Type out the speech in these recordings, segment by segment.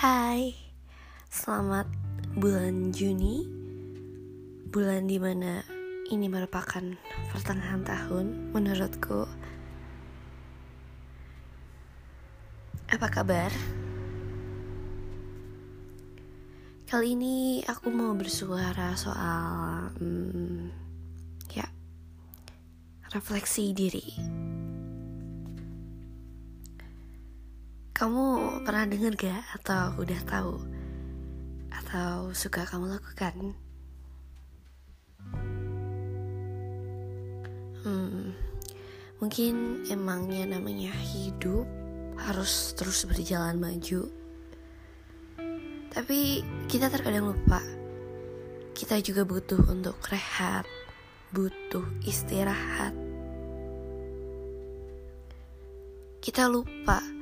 Hai, selamat bulan Juni. Bulan di mana ini merupakan pertengahan tahun menurutku. Apa kabar? Kali ini aku mau bersuara soal hmm, Ya, refleksi diri Kamu pernah denger gak atau udah tahu atau suka kamu lakukan? Hmm, mungkin emangnya namanya hidup harus terus berjalan maju. Tapi kita terkadang lupa. Kita juga butuh untuk rehat, butuh istirahat. Kita lupa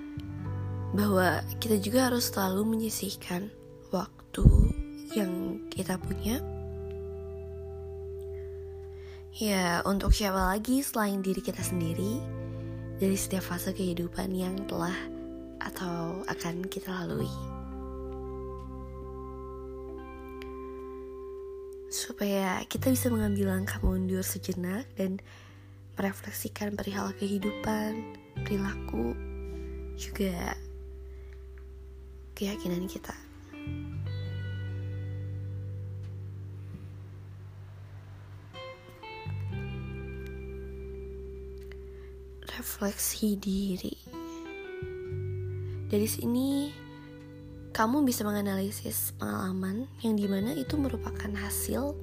bahwa kita juga harus selalu menyisihkan waktu yang kita punya. Ya, untuk siapa lagi selain diri kita sendiri dari setiap fase kehidupan yang telah atau akan kita lalui. Supaya kita bisa mengambil langkah mundur sejenak dan merefleksikan perihal kehidupan, perilaku, juga keyakinan kita. Refleksi diri. Dari sini, kamu bisa menganalisis pengalaman yang di mana itu merupakan hasil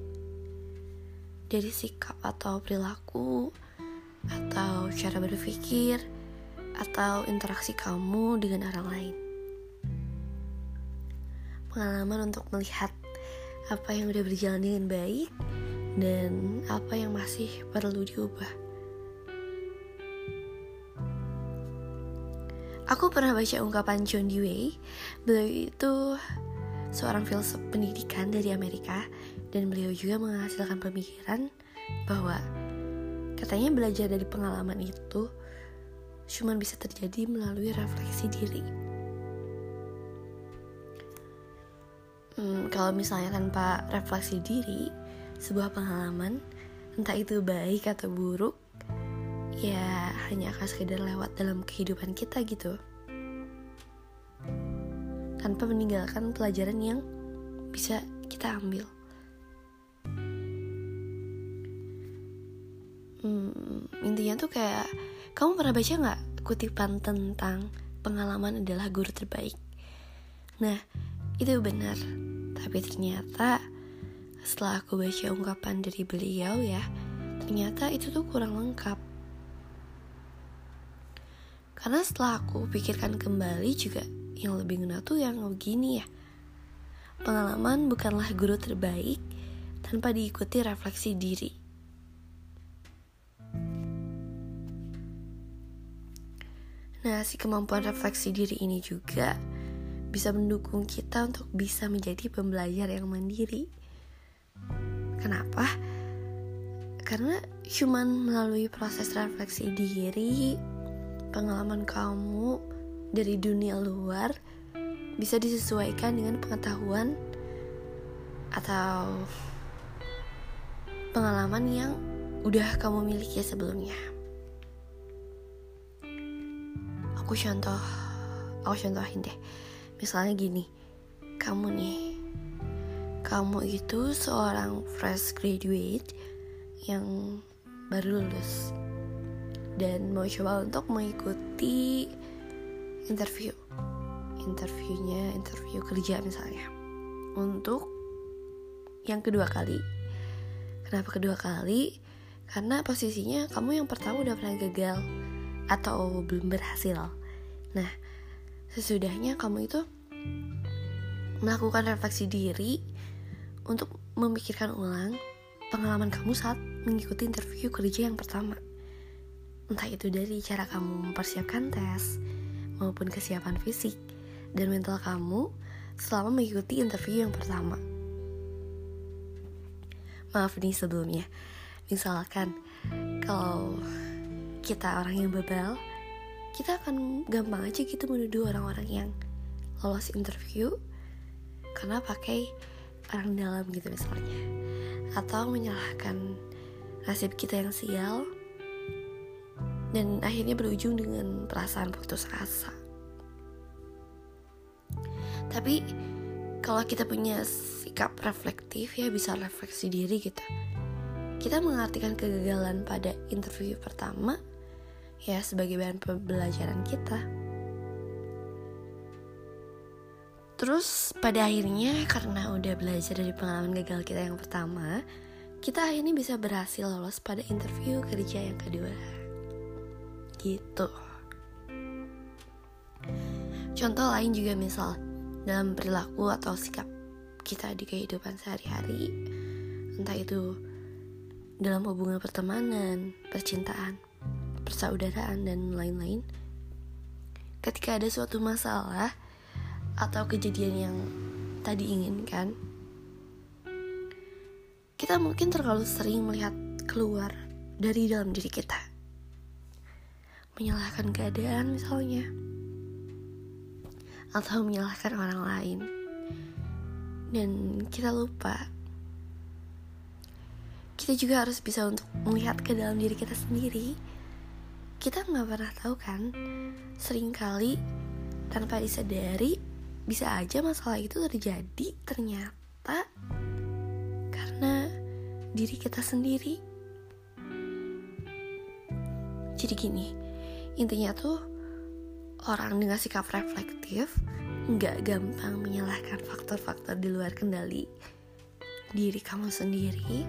dari sikap atau perilaku atau cara berpikir atau interaksi kamu dengan orang lain pengalaman untuk melihat apa yang udah berjalan dengan baik dan apa yang masih perlu diubah. Aku pernah baca ungkapan John Dewey, beliau itu seorang filsuf pendidikan dari Amerika dan beliau juga menghasilkan pemikiran bahwa katanya belajar dari pengalaman itu cuma bisa terjadi melalui refleksi diri. Hmm, kalau misalnya tanpa refleksi diri sebuah pengalaman entah itu baik atau buruk ya hanya akan sekedar lewat dalam kehidupan kita gitu. Tanpa meninggalkan pelajaran yang bisa kita ambil. Hmm, intinya tuh kayak kamu pernah baca nggak kutipan tentang pengalaman adalah guru terbaik? Nah itu benar tapi ternyata setelah aku baca ungkapan dari beliau ya, ternyata itu tuh kurang lengkap. Karena setelah aku pikirkan kembali juga yang lebih ngena tuh yang begini ya. Pengalaman bukanlah guru terbaik tanpa diikuti refleksi diri. Nah, si kemampuan refleksi diri ini juga bisa mendukung kita untuk bisa menjadi pembelajar yang mandiri. Kenapa? Karena cuman melalui proses refleksi diri, pengalaman kamu dari dunia luar bisa disesuaikan dengan pengetahuan atau pengalaman yang udah kamu miliki sebelumnya. Aku contoh, aku contohin deh Misalnya gini, kamu nih, kamu itu seorang fresh graduate yang baru lulus dan mau coba untuk mengikuti interview. Interviewnya interview kerja misalnya. Untuk yang kedua kali. Kenapa kedua kali? Karena posisinya kamu yang pertama udah pernah gagal atau belum berhasil. Nah sesudahnya kamu itu melakukan refleksi diri untuk memikirkan ulang pengalaman kamu saat mengikuti interview kerja yang pertama. Entah itu dari cara kamu mempersiapkan tes maupun kesiapan fisik dan mental kamu selama mengikuti interview yang pertama. Maaf nih sebelumnya, misalkan kalau kita orang yang bebal, kita akan gampang aja gitu menuduh orang-orang yang lolos interview karena pakai orang dalam gitu misalnya. Atau menyalahkan nasib kita yang sial dan akhirnya berujung dengan perasaan putus asa. Tapi kalau kita punya sikap reflektif ya bisa refleksi diri gitu kita mengartikan kegagalan pada interview pertama ya sebagai bahan pembelajaran kita Terus pada akhirnya karena udah belajar dari pengalaman gagal kita yang pertama, kita akhirnya bisa berhasil lolos pada interview kerja yang kedua. Gitu. Contoh lain juga misal dalam perilaku atau sikap kita di kehidupan sehari-hari, entah itu dalam hubungan pertemanan, percintaan, persaudaraan dan lain-lain. Ketika ada suatu masalah, atau kejadian yang tadi inginkan, kita mungkin terlalu sering melihat keluar dari dalam diri kita. Menyalahkan keadaan misalnya. Atau menyalahkan orang lain. Dan kita lupa. Kita juga harus bisa untuk melihat ke dalam diri kita sendiri. Kita nggak pernah tahu kan, sering kali tanpa disadari bisa aja masalah itu terjadi ternyata karena diri kita sendiri. Jadi gini, intinya tuh orang dengan sikap reflektif nggak gampang menyalahkan faktor-faktor di luar kendali diri kamu sendiri.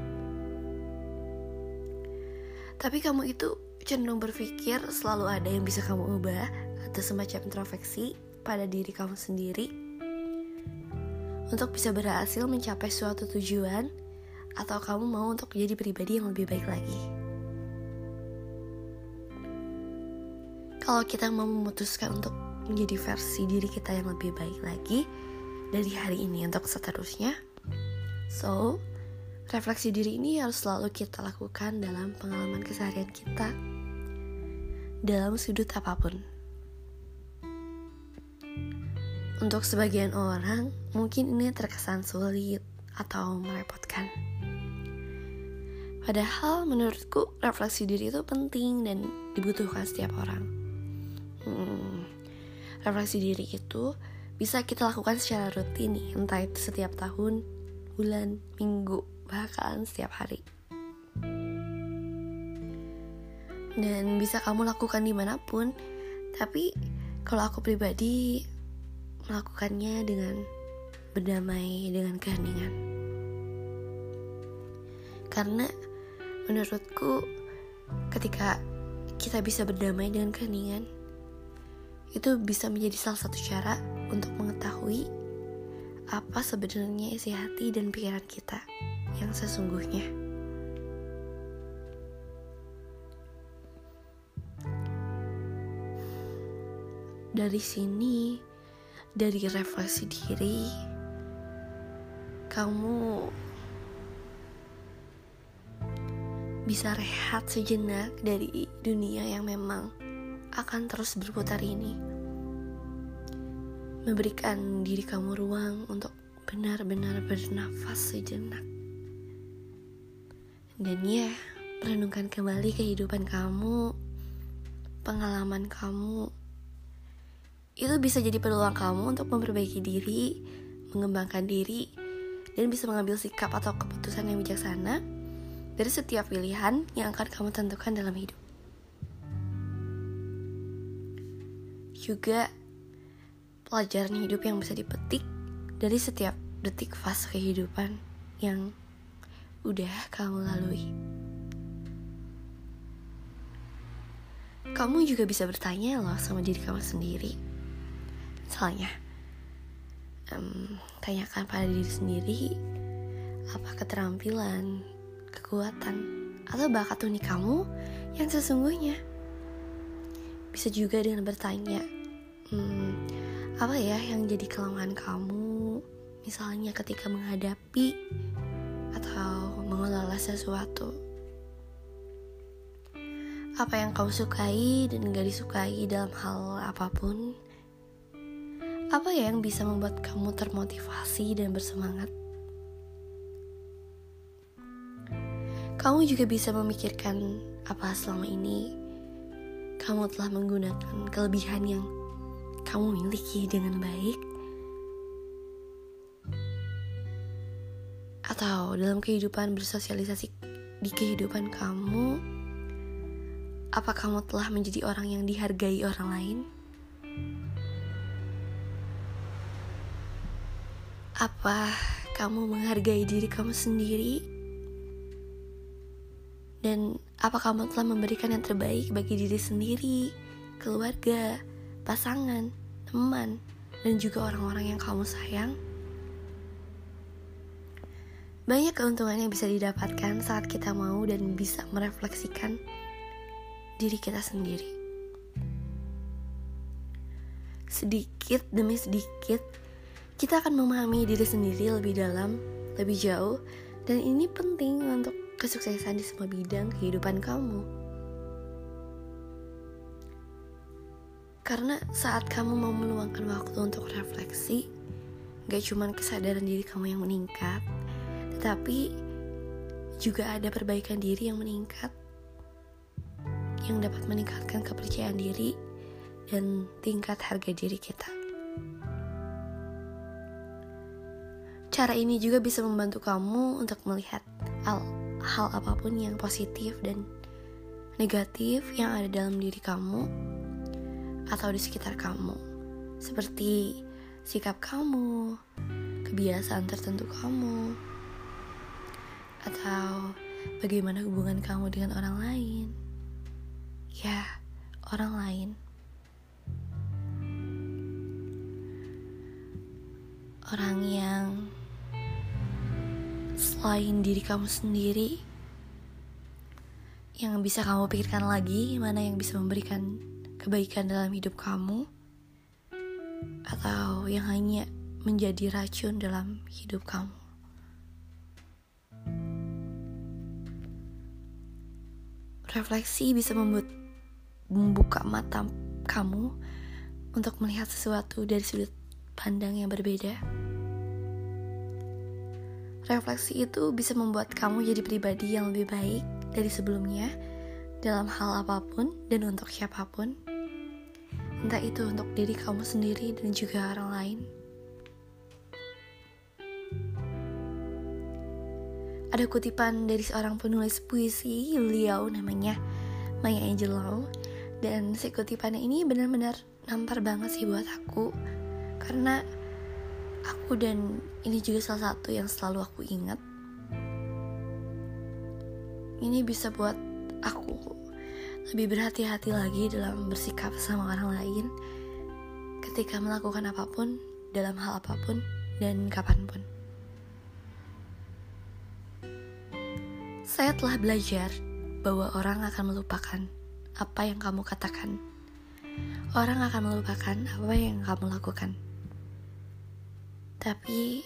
Tapi kamu itu cenderung berpikir selalu ada yang bisa kamu ubah atau semacam introspeksi pada diri kamu sendiri untuk bisa berhasil mencapai suatu tujuan atau kamu mau untuk jadi pribadi yang lebih baik lagi. Kalau kita mau memutuskan untuk menjadi versi diri kita yang lebih baik lagi dari hari ini untuk seterusnya, so refleksi diri ini harus selalu kita lakukan dalam pengalaman keseharian kita dalam sudut apa pun. Untuk sebagian orang, mungkin ini terkesan sulit atau merepotkan. Padahal menurutku refleksi diri itu penting dan dibutuhkan setiap orang. Hmm, refleksi diri itu bisa kita lakukan secara rutin entah itu setiap tahun, bulan, minggu, bahkan setiap hari. Dan bisa kamu lakukan di mana pun, tapi kalau aku pribadi melakukannya dengan berdamai dengan keheningan. Karena menurutku ketika kita bisa berdamai dengan keheningan, itu bisa menjadi salah satu cara untuk mengetahui apa sebenarnya isi hati dan pikiran kita yang sesungguhnya. Dari sini, dari refleksi diri kamu bisa rehat sejenak dari dunia yang memang akan terus berputar ini. Memberikan diri kamu ruang untuk benar-benar bernafas sejenak. Dan ya renungkan kembali kehidupan kamu pengalaman kamu itu bisa jadi peluang kamu untuk memperbaiki diri, mengembangkan diri, dan bisa mengambil sikap atau keputusan yang bijaksana dari setiap pilihan yang akan kamu tentukan dalam hidup. Juga pelajaran hidup yang bisa dipetik dari setiap detik fase kehidupan yang udah kamu lalui. Kamu juga bisa bertanya loh sama diri kamu sendiri Misalnya, um, tanyakan pada diri sendiri apa keterampilan, kekuatan, atau bakat unik kamu yang sesungguhnya. Bisa juga dengan bertanya, hmm, apa ya yang jadi kelemahan kamu, misalnya ketika menghadapi atau mengelola sesuatu. Apa yang kamu sukai dan gak disukai dalam hal apa pun Apa ya yang bisa membuat kamu termotivasi dan bersemangat? Kamu juga bisa memikirkan apa selama ini kamu telah menggunakan kelebihan yang kamu miliki dengan baik, atau dalam kehidupan bersosialisasi di kehidupan kamu, apa kamu telah menjadi orang yang dihargai orang lain? Apa kamu menghargai diri kamu sendiri? Dan apa kamu telah memberikan yang terbaik bagi diri sendiri, keluarga, pasangan, teman, dan juga orang-orang yang kamu sayang? Banyak keuntungan yang bisa didapatkan saat kita mau dan bisa merefleksikan diri kita sendiri. Sedikit demi sedikit, kita akan memahami diri sendiri lebih dalam, lebih jauh, dan ini penting untuk kesuksesan di semua bidang kehidupan kamu. Karena saat kamu mau meluangkan waktu untuk refleksi, gak cuma kesadaran diri kamu yang meningkat, tetapi juga ada perbaikan diri yang meningkat, yang dapat meningkatkan kepercayaan diri dan tingkat harga diri kita. Cara ini juga bisa membantu kamu untuk melihat hal hal apa pun yang positif dan negatif yang ada dalam diri kamu atau di sekitar kamu, seperti sikap kamu, kebiasaan tertentu kamu, atau bagaimana hubungan kamu dengan orang lain. Ya, orang lain. Orang yang selain diri kamu sendiri yang bisa kamu pikirkan lagi mana yang bisa memberikan kebaikan dalam hidup kamu atau yang hanya menjadi racun dalam hidup kamu. Refleksi bisa membuat membuka mata kamu untuk melihat sesuatu dari sudut pandang yang berbeda. Refleksi itu bisa membuat kamu jadi pribadi yang lebih baik dari sebelumnya dalam hal apa pun dan untuk siapa pun. Entah itu untuk diri kamu sendiri dan juga orang lain. Ada kutipan dari seorang penulis puisi, beliau namanya Maya Angelou. Dan si kutipannya ini benar-benar nampar banget sih buat aku. Karena aku dan ini juga salah satu yang selalu aku ingat. Ini bisa buat aku lebih berhati-hati lagi dalam bersikap sama orang lain ketika melakukan apa pun dalam hal apa pun dan kapan pun. Saya telah belajar bahwa orang akan melupakan apa yang kamu katakan. Orang akan melupakan apa yang kamu lakukan tapi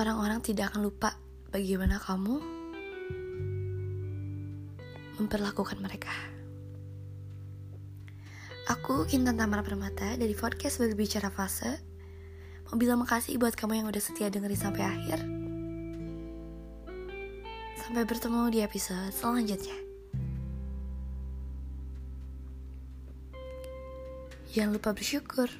orang-orang tidak akan lupa bagaimana kamu memperlakukan mereka. Aku Kintan Tamara Permata dari podcast Berbicara Fase. Mau bilang makasih buat kamu yang udah setia dengerin sampai akhir. Sampai bertemu di episode selanjutnya. Jangan lupa bersyukur